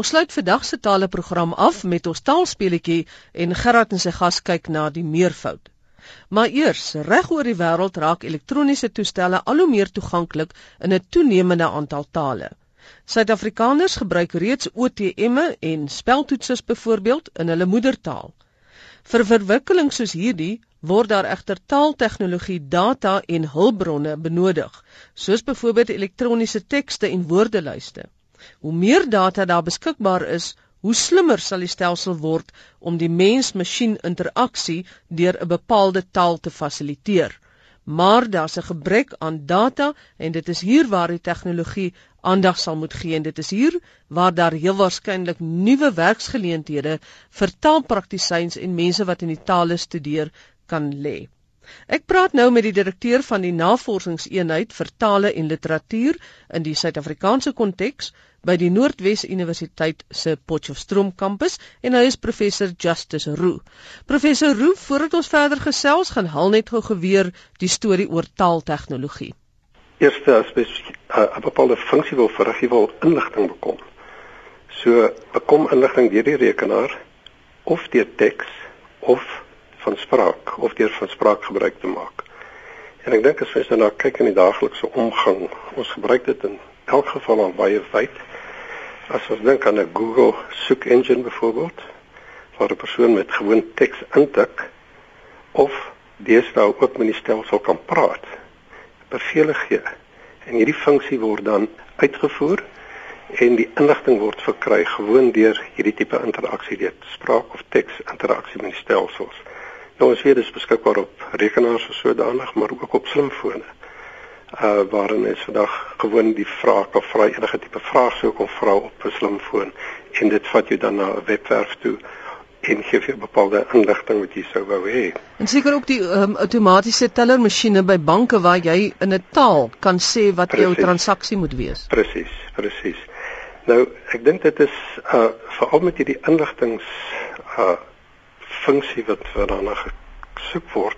Ons sluit vandag se taleprogram af met ons taalspeletjie en Gerard en sy gas kyk na die meervoud. Maar eers, reg oor die wêreld raak elektroniese toestelle al hoe meer toeganklik in 'n toenemende aantal tale. Suid-Afrikaners gebruik reeds OTM'e en speltoetsers byvoorbeeld in hulle moedertaal. Vir verwikkeling soos hierdie word daar egter taaltegnologie data en hulpbronne benodig, soos byvoorbeeld elektroniese tekste en woordelyste. Hoe meer data daar beskikbaar is, hoe slimmer sal die stelsel word om die mens-masjien interaksie deur 'n bepaalde taal te fasiliteer. Maar daar's 'n gebrek aan data en dit is hier waar die tegnologie aandag sal moet gee en dit is hier waar daar heel waarskynlik nuwe werksgeleenthede vir taalpraktisyns en mense wat in die tale studeer kan lê. Ek praat nou met die direkteur van die Navorsingseenheid vir Tale en Literatuur in die Suid-Afrikaanse konteks, by die Noordwes Universiteit se Potchefstroom kampus en hy is professor Justice Roo. Professor Roo, voordat ons verder gesels, gaan hul net gou geweer die storie oor taaltegnologie. Eerste jy uh, 'n bepaalde funksie wil verrig, jy wil inligting bekom. So bekom inligting deur die rekenaar of deur teks of van spraak of deur van spraak gebruik te maak. En ek dink as jy nou kyk in die daaglikse omgang, ons gebruik dit in elk geval al baie wyd As ons dink aan 'n Google soek engine byvoorbeeld, waar 'n persoon met gewoon teks intik of deesdae ook met die stelsel kan praat, bevele gee. En hierdie funksie word dan uitgevoer en die inligting word verkry gewoon deur hierdie tipe interaksie deur spraak of teks interaksie met die stelsels. Nou weet dit is beskikbaar op rekenaars of sodanig, maar ook op slimfone uh waarin is vandag gewoon die vraag of vra enige tipe vraag sou kom vra op 'n slimfoon en dit vat jou dan na 'n webwerf toe en gee vir bepaalde inligting wat jy sou wou hê. En seker ook die um, outomatiese tellermasjiene by banke waar jy in 'n taal kan sê wat precies, jou transaksie moet wees. Presies, presies. Nou, ek dink dit is uh veral met hierdie inligtings uh funksie wat wat daarna gesoek word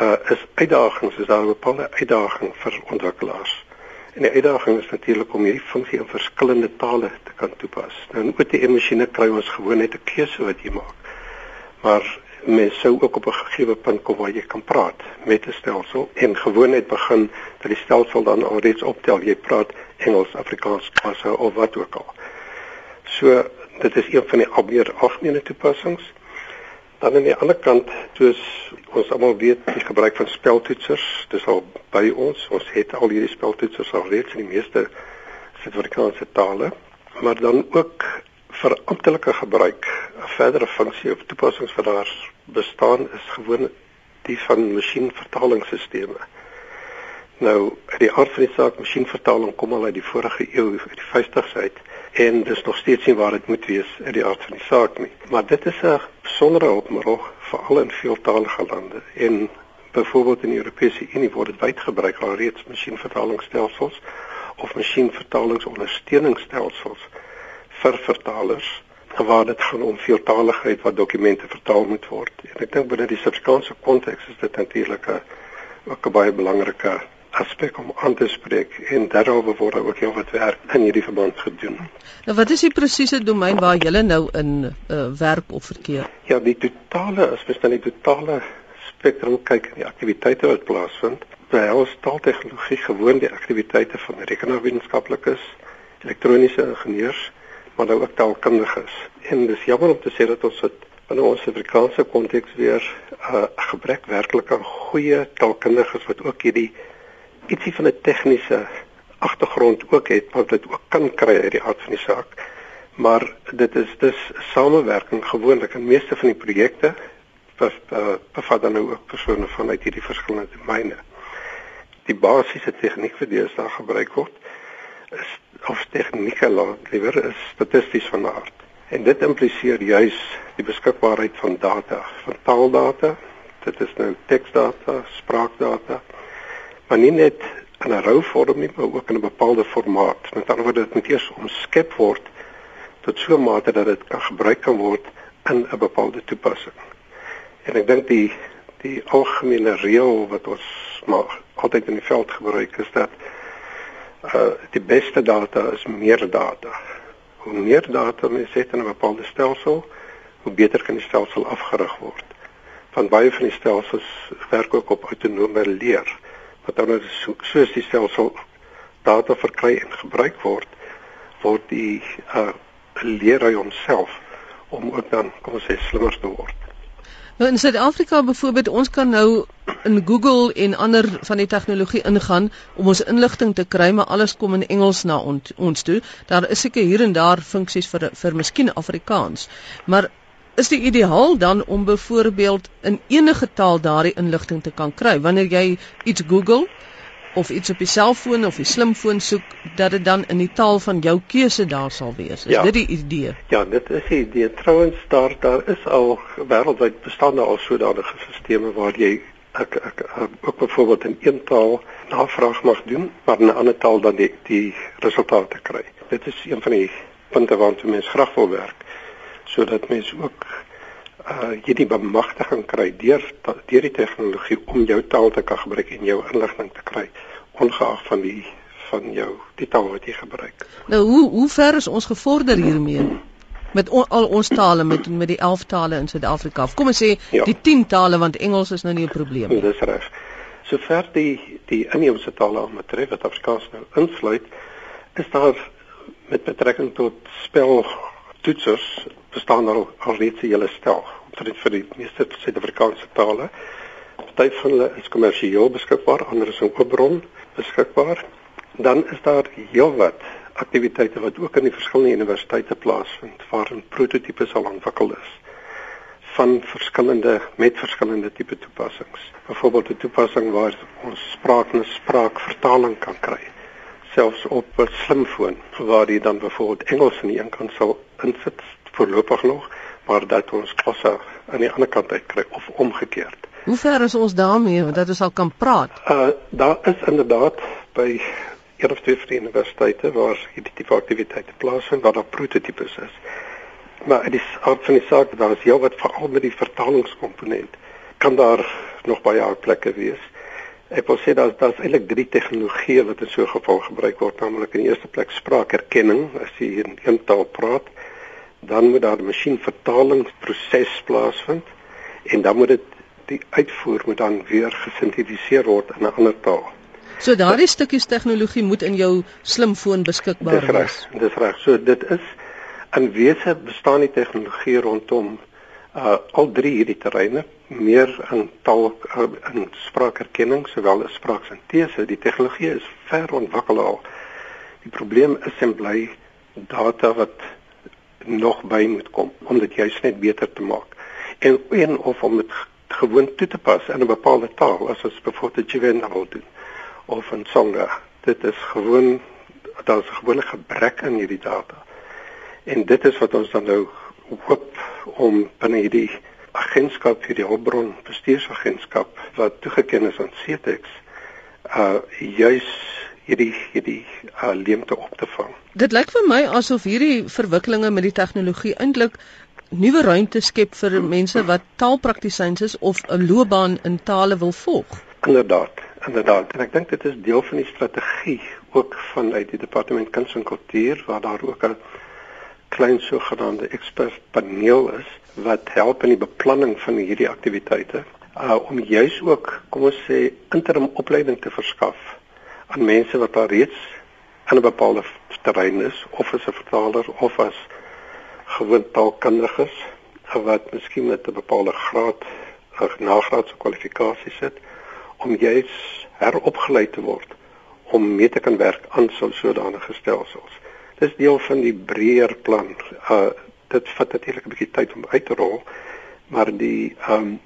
uh, is uitdagings, is daar 'n bepaalde uitdaging vir ontwikkelaars. En die uitdaging is natuurlik om hierdie funksie in verskillende tale te kan toepas. Nou in OTM masjiene kry ons gewoon net 'n keuse wat jy maak. Maar mens sou ook op 'n gegeewe punt kom waar jy kan praat met 'n stelsel en gewoon net begin dat die stelsel dan alreeds optel jy praat Engels, Afrikaans, Xhosa of wat ook al. So dit is een van die albeer algemene toepassings. Dan aan die ander kant, soos ons almal weet, die gebruik van speltoetsers, dis al by ons. Ons het al hierdie speltoetsers al reeds in die meeste Suid-Afrikaanse tale, maar dan ook vir amptelike gebruik. 'n Verdere funksie of toepassings wat daar bestaan is gewoon die van masjienvertalingsstelsels. Nou, die aard van die saak masjienvertaling kom al uit die vorige eeu, uit die 50s uit en dis nog steeds nie waar dit moet wees in die aard van die saak nie. Maar dit is 'n besondere hulpmiddel veral in veeltalige lande en byvoorbeeld in die Europese Unie word dit wyd gebruik al reeds masjienvertalingsstelsels of masjienvertalingsondersteuningsstelsels vir vertalers waar dit gaan om veeltaligheid wat dokumente vertaal moet word. En ek dink binne die Suid-Afrikaanse konteks is dit natuurlik 'n ook 'n baie belangrike aspek om aan te spreek en daaroor word ook heel wat werk in hierdie verband gedoen. Nou wat is die presiese domein waar julle nou in uh, werk of verkeer? Ja, die totale as mens dan die totale spektrum kyk in die aktiwiteite wat plaasvind, behels taaltegnologie gewoon die aktiwiteite van rekenaarwetenskaplikes, elektroniese ingenieurs, maar nou ook taalkundiges. En dis jammer om te sê dat ons dit binne ons Afrikaanse konteks weer 'n uh, gebrek werklik aan goeie taalkundiges wat ook hierdie ietsie van 'n tegniese agtergrond ook het wat dit ook kan kry uit die aard van die saak. Maar dit is dus samewerking gewoonlik in meeste van die projekte wat uh, bevat dan nou ook persone vanuit hierdie verskillende domeine. Die basiese tegniek vir dit daar gebruik word is of tegnieke liewer is statisties van aard. En dit impliseer juis die beskikbaarheid van data, van taaldata. Dit is nou teksdata, spraakdata, maar nie net in 'n rou vorm nie, maar ook in 'n bepaalde formaat. Met ander woorde, dit moet eers omskep word tot so 'n mate dat dit kan gebruik kan word in 'n bepaalde toepassing. En ek dink die die algemene reël wat ons maar altyd in die veld gebruik is dat uh die beste data is meer data Hoe meer data mens het in 'n bepaalde stelsel, hoe beter kan die stelsel afgerig word. Van baie van die stelsels werk ook op autonome leer. Wat dan is so, soos die stelsel data verkry en gebruik word, word die uh leer hy homself om ook dan kom ons sê slimmer te word. Nou in Suid-Afrika byvoorbeeld, ons kan nou in Google en ander van die tegnologie ingaan om ons inligting te kry, maar alles kom in Engels na on, ons toe. Daar is seker hier en daar funksies vir vir miskien Afrikaans. Maar is die ideaal dan om byvoorbeeld in enige taal daardie inligting te kan kry wanneer jy iets Google of iets op die selfoon of die slimfoon soek dat dit dan in die taal van jou keuse daar sal wees. Is ja. dit die idee? Ja, dit is die idee. Trouwens daar daar is al wêreldwyd bestaan daar al sodanige stelsels waar jy ek, ek, ek ook byvoorbeeld in een taal navraag mag doen, maar in 'n ander taal dan die die resultate kry. Dit is een van die punte waartoe mense graag wil werk sodat mense ook uh jy die bemagtiging kry deur deur die tegnologie om jou taal te kan gebruik en jou inligting te kry ongeag van die van jou die taal wat jy gebruik. Nou hoe hoe ver is ons gevorder hiermee? Met on, al ons tale met met die 11 tale in Suid-Afrika. Kom ons sê ja. die 10 tale want Engels is nou nie 'n probleem nie. Dis reg. Sover die die inheemse tale al betref wat Afrikaans nou insluit, is daar met betrekking tot spel toetsers bestaan daar al reeds 'n hele stel omtrent vir die meeste Suid-Afrikaanse tale. Party van hulle is kommersieel beskikbaar, ander is in oopbron beskikbaar. Dan is daar heelwat aktiwiteite wat ook in die verskillende universiteite plaasvind waarin prototipes al ontwikkel is van verskillende met verskillende tipe toepassings. Byvoorbeeld 'n toepassing waar ons spraak na spraak vertaling kan kry selfs op 'n slimfoon waar jy dan byvoorbeeld Engels aan die een kant sal insit voorlopig nog, maar dat ons klasse aan die ander kant uit kry of omgekeerd. Hoe ver is ons daarmee dat ons al kan praat? Uh daar is inderdaad by een of twee vriende universiteite waar hierdie tipe aktiwiteite plaasvind waar daar prototipes is. Maar dit is aard van die saak daar is heelwat veral met die vertalingskomponent kan daar nog baie plekke wees. Ek wil sê daar's daar's eintlik drie tegnologieë wat in so 'n geval gebruik word, naamlik in die eerste plek spraakerkenning, as jy in een taal praat, dan moet daar 'n masjienvertalingsproses plaasvind en dan moet dit die uitvoer moet dan weer gesintetiseer word in 'n ander taal. So daardie stukkies tegnologie moet in jou slimfoon beskikbaar wees. Dis reg, dis reg. So dit is in wese bestaan die tegnologie rondom uh al drie hierdie terreine meer in taal uh, in spraakerkenning sowel as spraaksintese die tegnologie is ver ontwikkel al die probleem is en bly data wat nog by moet kom om dit juist net beter te maak. En en of om dit gewoon toe te pas in 'n bepaalde taal as ons byvoorbeeld Chivenna wil doen of in Tsonga dit is gewoon daar's 'n gewone gebrek in hierdie data. En dit is wat ons dan nou hoop om binne hierdie agentskap vir die hulpbron bestuursagentskap wat toegeken is aan CTEX uh juis hierdie hierdie uh leemte op te vang. Dit lyk vir my asof hierdie verwikkelinge met die tegnologie eintlik nuwe ruimte skep vir mense wat taalpraktisyns is of 'n loopbaan in tale wil volg. Inderdaad, inderdaad. En ek dink dit is deel van die strategie ook vanuit die departement kuns en kultuur waar daar ook 'n klein sogenaamde ekspertpaneel is wat help in die beplanning van hierdie aktiwiteite uh om juis ook kom ons sê interim opleiding te verskaf aan mense wat daar reeds in 'n bepaalde terrein is of as 'n vertaler of as gewoon taalkundiges wat miskien met 'n bepaalde graad of nagraadse kwalifikasie sit om juis heropgeleid te word om mee te kan werk aan so sodanige stelsels dis deel van die breër plan. Uh dit vat natuurlik 'n bietjie tyd om uit te rol, maar die ehm um,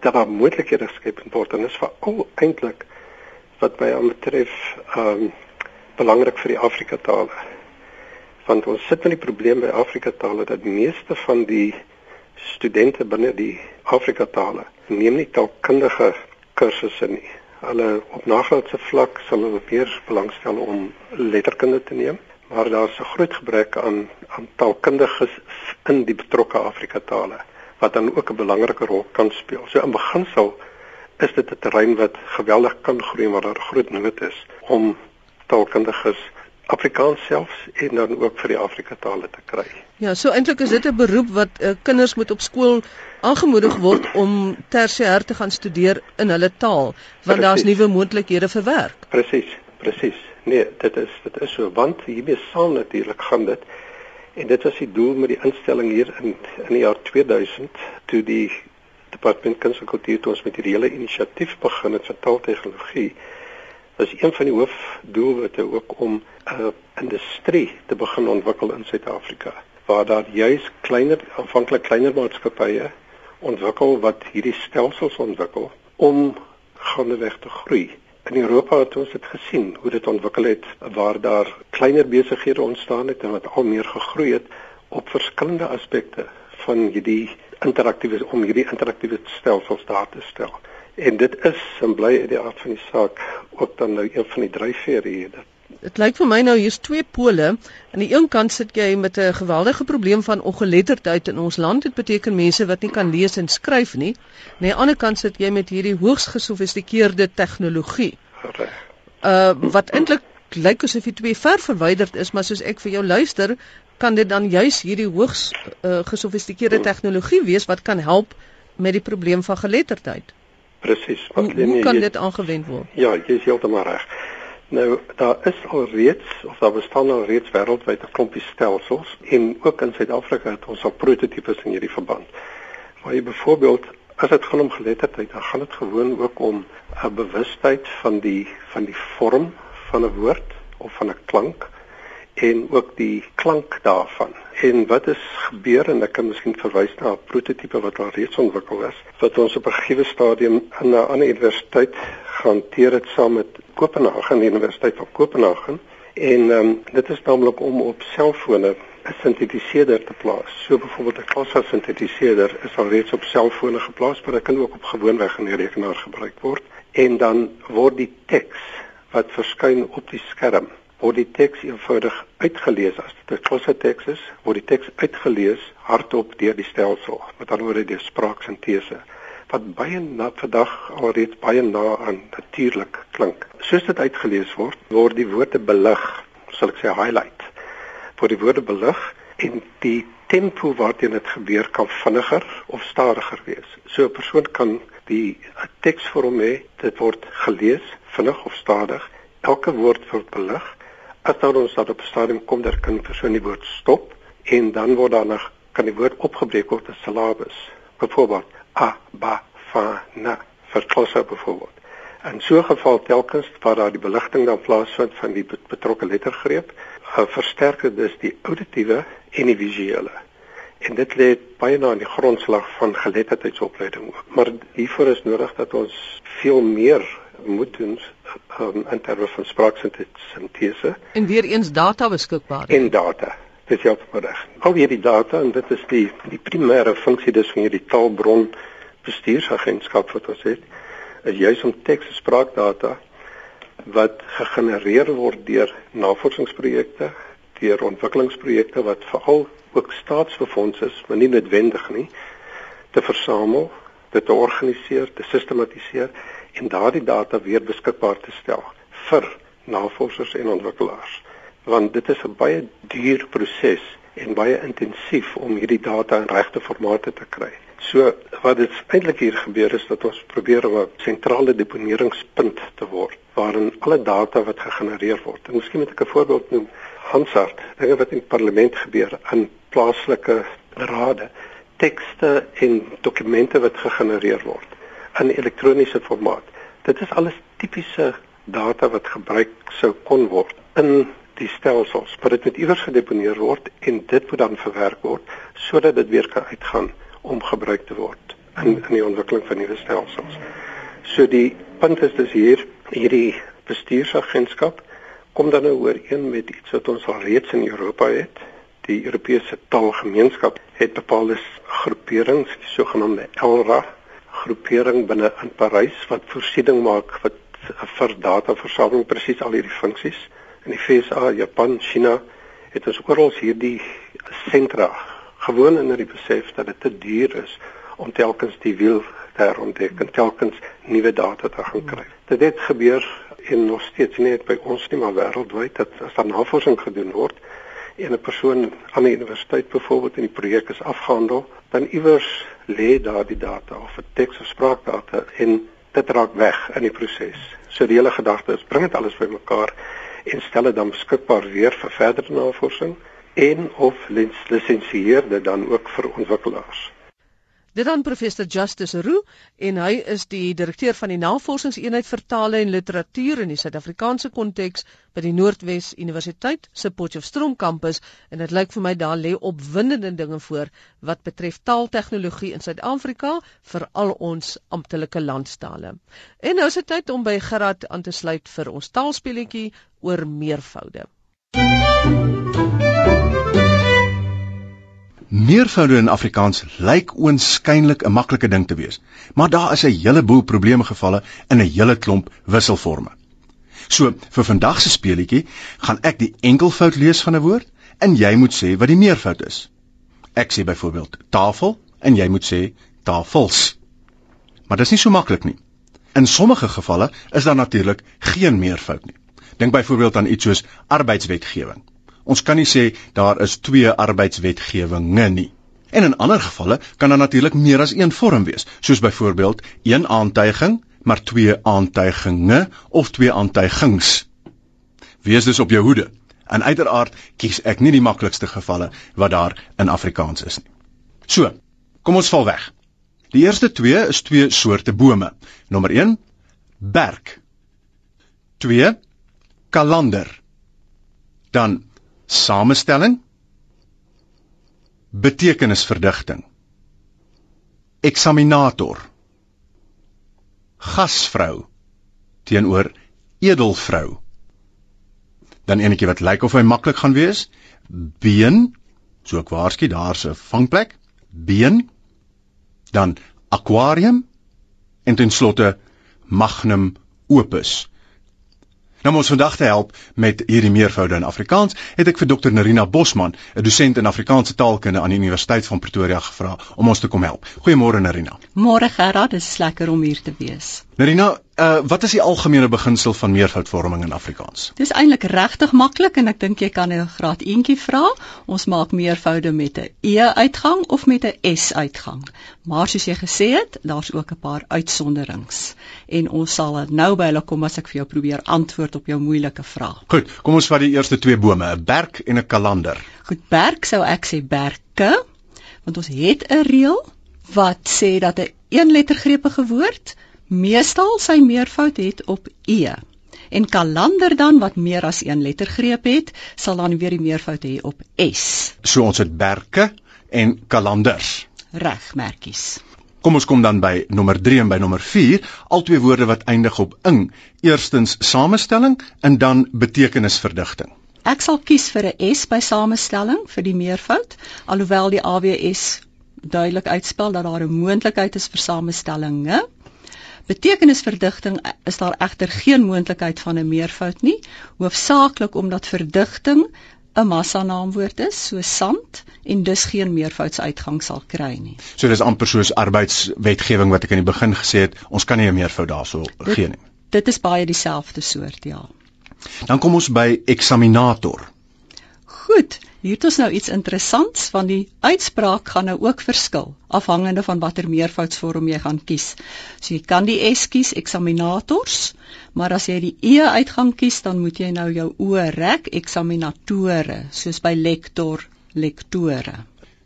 daar moontlikhede geskep word en is veral eintlik wat by aan betref ehm um, belangrik vir die Afrika tale. Want ons sit met die probleem by Afrika tale dat die meeste van die studente binne die Afrika tale neem nie taalkundige kursusse nie. Hulle op nagraadse vlak sal hulle meer belangstel om letterkunde te neem maar daar's 'n groot gebrek aan aan taalkundiges in die betrokke Afrika tale wat dan ook 'n belangrike rol kan speel. So in beginsel is dit 'n terrein wat geweldig kan groei waar daar groot nood is om taalkundiges Afrikaans selfs en dan ook vir die Afrika tale te kry. Ja, so eintlik is dit 'n beroep wat uh, kinders moet op skool aangemoedig word om tersiêr te gaan studeer in hulle taal, want daar's nuwe moontlikhede vir werk. Presies, presies. Nee, dit is dit is so want hiermee saam natuurlik gaan dit en dit was die doel met die instelling hier in in die jaar 2000 toe die departement kuns en kultuur toe ons met hierdie hele inisiatief begin het vir taaltegnologie is een van die hoofdoelwitte ook om 'n uh, industrie te begin ontwikkel in Suid-Afrika waar daar juis kleiner aanvanklik kleiner maatskappye ontwikkel wat hierdie stelsels ontwikkel om gaandeweg te groei. In Europa het ons dit gesien hoe dit ontwikkel het waar daar kleiner besighede ontstaan het en wat al meer gegroei het op verskillende aspekte van hierdie interaktiewe om hierdie interaktiewe stelsels daar te stel. En dit is en bly uit die aard van die saak ook dan nou een van die dryfvere hier. Dit lyk vir my nou hier's twee pole. Aan die een kant sit jy met 'n geweldige probleem van ongeletterdheid in ons land. Dit beteken mense wat nie kan lees en skryf nie. Aan die ander kant sit jy met hierdie hoogs gesofistikeerde tegnologie. Reg. Uh wat eintlik lyk asof die twee ver verwyderd is, maar soos ek vir jou luister, kan dit dan juis hierdie hoogs uh, gesofistikeerde tegnologie wees wat kan help met die probleem van geletterdheid. Presies. Wat hoe, hoe kan jy, dit aangewend word? Ja, jy is heeltemal reg. Nou daar is al reeds of daar bestaan al reeds wêreldwyd 'n klompie stelsels en ook in Suid-Afrika het ons al prototipes in hierdie verband. Waar jy byvoorbeeld as dit gaan om geletterdheid, dan gaan dit gewoon ook om 'n bewustheid van die van die vorm van 'n woord of van 'n klank en ook die klank daarvan. En wat is gebeur en ek kan miskien verwys na 'n prototipe wat al reeds ontwikkel is wat ons op 'n gegee stadium aan 'n ander universiteit gehanteer het saam met Kopenhagen, die Universiteit van Kopenhagen. En um, dit is naamlik om op selfone 'n sintetiseerder te plaas. So byvoorbeeld 'n klasa sintetiseerder is al reeds op selfone geplaas, maar dit kan ook op gewoonweg in die rekenaar gebruik word. En dan word die teks wat verskyn op die skerm word die teks eenvoudig uitgelees as dit 'n klasse teks is, word die teks uitgelees hardop deur die stelsel, met ander woorde deur spraaksintese wat baie na vandag alreeds baie na aan natuurlik klink. Soos dit uitgelees word, word die woorde belig, sal ek sê highlight. Word die woorde belig en die tempo waarteen dit gebeur kan vinniger of stadiger wees. So 'n persoon kan die teksvorm hê, dit word gelees vinnig of stadig. Elke woord word belig as daar ons dat op 'n stadium kom daar kan persoon die woord stop en dan word daar nog kan die woord opgebreek word as syllabes. Byvoorbeeld a ba fa na vir klasse byvoorbeeld. In so 'n geval telkens waar daar die beligting dan plaasvind van die betrokke lettergreep, uh, versterk dit dus die auditiewe en die visuele. En dit lê baie na die grondslag van geletterdheidsopleiding ook. Maar hiervoor is nodig dat ons veel meer moet doen um, in terme van spraaksintese. En weer eens data beskikbaar. En data. Dit is heeltemal reg. Al hierdie data en dit is die die primêre funksie dus van hierdie taalbron bestuursagentskap wat ons het, is juis om teks en spraakdata wat gegenereer word deur navorsingsprojekte, deur ontwikkelingsprojekte wat veral ook staatsbefonds is, maar nie noodwendig nie, te versamel, dit te organiseer, te sistematiseer en daardie data weer beskikbaar te stel vir navorsers en ontwikkelaars want dit is 'n baie duur proses en baie intensief om hierdie data in regte formate te kry. So wat dit eintlik hier gebeur is dat ons probeer om 'n sentrale deponeringspunt te word waarin alle data wat gegenereer word. En miskien moet ek 'n voorbeeld noem. Hansard, dinge wat in parlement gebeur aan plaaslike rade, tekste en dokumente wat gegenereer word in elektroniese formaat. Dit is alles tipiese data wat gebruik sou kon word in die stelsels, maar dit moet iewers gedeponeer word en dit moet dan verwerk word sodat dit weer kan uitgaan om gebruik te word in in die ontwikkeling van nuwe stelsels. So die punt is dus hier hierdie bestuursagentskap kom dan nou ooreen met iets wat ons al reeds in Europa het. Die Europese Taalgemeenskap het bepaalde groeperings, die sogenaamde ELRA groepering binne in Parys wat voorsiening maak wat vir dataversameling presies al hierdie funksies in die FSA, Japan, China het ons oral hierdie sentra gewoon in die besef dat dit te duur is om telkens die wiel te herontdek en telkens nuwe data te gaan kry. Dit het gebeur en nog steeds nie net by ons nie maar wêreldwyd dat as daar navorsing gedoen word en 'n persoon aan die universiteit byvoorbeeld in die projek is afgehandel, dan iewers lê daar die data of 'n teks of spraakdata en dit raak weg in die proses. So die hele gedagte is bring dit alles bymekaar en stel dit dan beskikbaar weer vir verdere navorsing en of lisensieer dit dan ook vir ontwikkelaars. Dit dan professor Justice Roo en hy is die direkteur van die Navorsingseenheid vir Tale en Literatuur in die Suid-Afrikaanse konteks by die Noordwes Universiteit se Potchefstroom kampus en dit lyk vir my daar lê opwindende dinge voor wat betref taaltegnologie in Suid-Afrika vir al ons amptelike landstale. En nou is dit tyd om by Gerard aan te sluit vir ons taalspeletjie oor meervoude. Meervoude in Afrikaans lyk oënskynlik 'n maklike ding te wees, maar daar is 'n heleboel probleme gevalle in 'n hele klomp wisselforme. So, vir vandag se speletjie gaan ek die enkelvoud lees van 'n woord en jy moet sê wat die meervoud is. Ek sê byvoorbeeld tafel en jy moet sê tafels. Maar dit is nie so maklik nie. In sommige gevalle is daar natuurlik geen meervoud nie. Dink byvoorbeeld aan iets soos arbeidswetgewing. Ons kan nie sê daar is twee arbeidswetgewinge nie. En in ander gevalle kan daar natuurlik meer as een vorm wees, soos byvoorbeeld een aantuiging, maar twee aantuiginge of twee aantuigings. Wees dus op jou hoede. En uiteraard kies ek nie die maklikste gevalle wat daar in Afrikaans is nie. So, kom ons val weg. Die eerste twee is twee soorte bome. Nommer 1: berk. 2: kalander. Dan samestelling betekenisverdigting eksaminator gasvrou teenoor edelvrou. Dan enetjie wat lyk of hy maklik gaan wees been so ek waarsku daar's 'n vangplek been dan aquarium en ten slotte magnum opus Nou om ons vandag te help met hierdie meervoude in Afrikaans, het ek vir Dr Nerina Bosman, 'n dosent in Afrikaanse taalkunde aan die Universiteit van Pretoria gevra om ons te kom help. Goeiemôre Nerina. Môre Gerard, dit is lekker om hier te wees. Nerina, uh, wat is die algemene beginsel van meervoudvorming in Afrikaans? Dis eintlik regtig maklik en ek dink jy kan 'n graad eentjie vra. Ons maak meervoude met 'n e uitgang of met 'n s uitgang. Maar soos jy gesê het, daar's ook 'n paar uitsonderings en ons sal nou by hulle kom as ek vir jou probeer antwoord op jou moeilike vraag. Goed, kom ons vat die eerste twee bome, 'n berk en 'n kalender. Goed, berk sou ek sê berke, want ons het 'n reël wat sê dat 'n een lettergrepige woord meestal sy meervoud het op e. En kalender dan wat meer as een lettergreep het, sal dan weer die meervoud hê op s. So ons het berke en kalenders. Reg, merkies. Kom ons kom dan by nommer 3 en by nommer 4, al twee woorde wat eindig op ing. Eerstens samestelling en dan betekenisverdigting. Ek sal kies vir 'n S by samestelling vir die meervoud, alhoewel die AWS duidelik uitspel dat daar 'n moontlikheid is vir samestellinge. Betekenisverdigting is daar egter geen moontlikheid van 'n meervoud nie, hoofsaaklik omdat verdigting 'n massanaamwoord is, so sand en dus geen meervoudsuitgang sal kry nie. So dis amper soos arbeidswetgewing wat ek in die begin gesê het, ons kan nie 'n meervoud daarso gee nie. Dit is baie dieselfde soort, ja. Dan kom ons by eksaminator. Goed, hier het ons nou iets interessants want die uitspraak gaan nou ook verskil afhangende van watter meervoudsvorm jy gaan kies. So jy kan die S kies eksaminators, maar as jy die E uitgang kies, dan moet jy nou jou O rek eksaminatore, soos by lektor, lektore.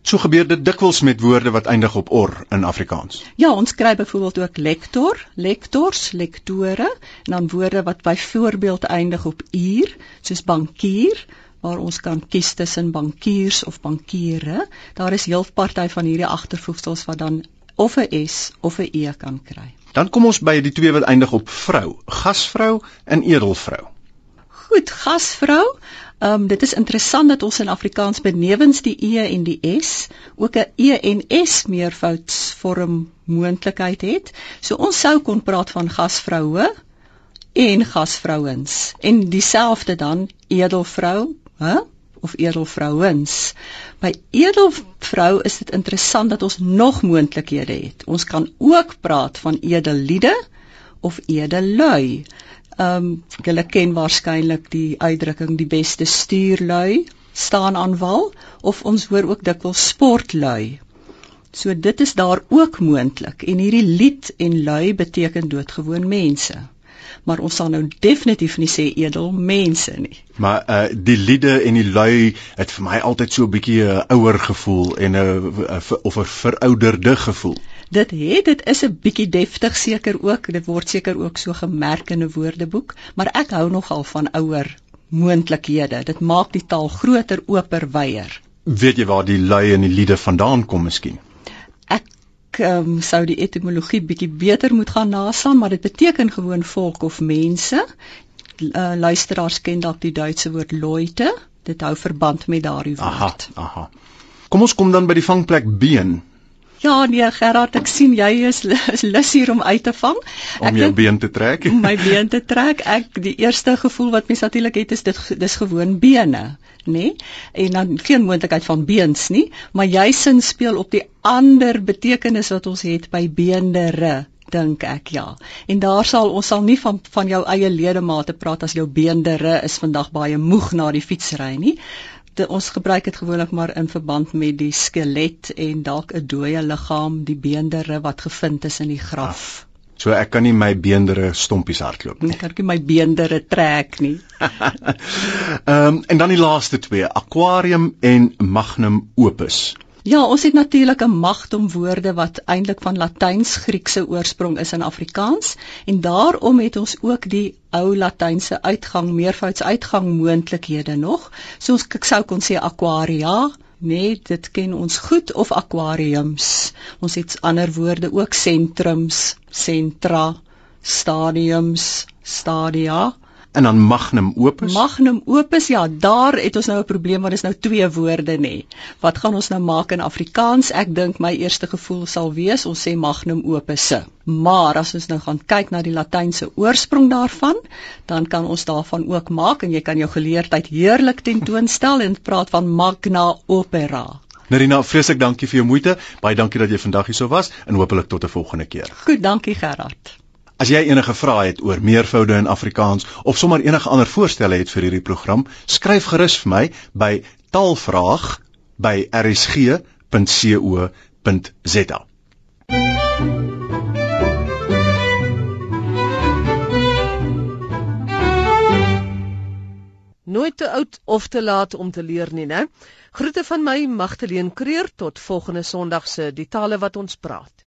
So gebeur dit dikwels met woorde wat eindig op or in Afrikaans. Ja, ons kry byvoorbeeld ook lektor, lektors, lektore en dan woorde wat byvoorbeeld eindig op uur, soos bankier waar ons kan kies tussen bankiers of bankiere. Daar is heel party van hierdie agtervoegsels wat dan of 'n S of 'n E kan kry. Dan kom ons by die twee wat eindig op vrou, gasvrou en edelvrou. Goed, gasvrou. Ehm um, dit is interessant dat ons in Afrikaans benewens die E en die S ook 'n E en S meervoudsvorm moontlikheid het. So ons sou kon praat van gasvroue en gasvrouens en dieselfde dan edelvrou, hè? of edelvrouens. By edelvrou is dit interessant dat ons nog moontlikhede het. Ons kan ook praat van edelliede of edellui. Ehm um, julle ken waarskynlik die uitdrukking die beste stuurlui staan aan wal of ons hoor ook dikwels sportlui. So dit is daar ook moontlik en hierdie lied en lui beteken doodgewoon mense maar ons sal nou definitief nie sê edel mense nie. Maar uh die liede en die lui het vir my altyd so 'n bietjie 'n uh, ouer gevoel en 'n uh, uh, of 'n verouderde gevoel. Dit het dit is 'n bietjie deftig seker ook, dit word seker ook so gemerk in 'n woordeboek, maar ek hou nogal van ouer moontlikhede. Dit maak die taal groter, oper, wyer. Weet jy waar die lui en die liede vandaan kom miskien? Um, sou die etimologie bietjie beter moet gaan naslaan, maar dit beteken gewoon volk of mense. Uh, luisteraars ken dalk die Duitse woord Leute. Dit hou verband met daardie woord. Aha, aha. Kom ons kom dan by die vangplek been. Ja nee Gerard, ek sien jy is, is lus hier om uit te vang. Ek om jou been te trek. Om my been te trek. Ek die eerste gevoel wat mens natuurlik het is dit dis gewoon bene, nê? Nee? En dan geen moontlikheid van beens nie, maar jy sin speel op die ander betekenis wat ons het by beendere dink ek ja. En daar sal ons sal nie van van jou eie ledemate praat as jou beendere is vandag baie moeg na die fietsry nie de, ons gebruik dit gewoonlik maar in verband met die skelet en dalk 'n dooie liggaam, die beendere wat gevind is in die graf. So ek kan nie my beendere stompies hardloop nie. Ek kan nie my beendere trek nie. Ehm um, en dan die laaste twee, aquarium en magnum opus. Ja, ons het natuurlik 'n magdom woorde wat eintlik van Latyns-Griekse oorsprong is in Afrikaans en daarom het ons ook die ou Latynse uitgang meervouds uitgang moontlikhede nog. So ons sou kon sê aquaria, nee, dit ken ons goed of aquariums. Ons het ander woorde ook sentrums, sentra, stadiums, stadia en dan magnum opus. Magnum opus ja, daar het ons nou 'n probleem want dit is nou twee woorde nê. Wat gaan ons nou maak in Afrikaans? Ek dink my eerste gevoel sal wees ons sê magnum opus. Maar as ons nou gaan kyk na die latynse oorsprong daarvan, dan kan ons daarvan ook maak en jy kan jou geleerdheid heerlik tentoonstel en praat van magna opera. Nerina, vreeslik dankie vir jou moeite. Baie dankie dat jy vandag hier sou was en hopelik tot 'n volgende keer. Goed, dankie Gerard. As jy enige vrae het oor meervoude in Afrikaans of sommer enige ander voorstelle het vir hierdie program, skryf gerus vir my by taalvraag@rsg.co.za. Nooit te oud of te laat om te leer nie, né? Groete van my Magtleen Kreur tot volgende Sondag se die tale wat ons praat.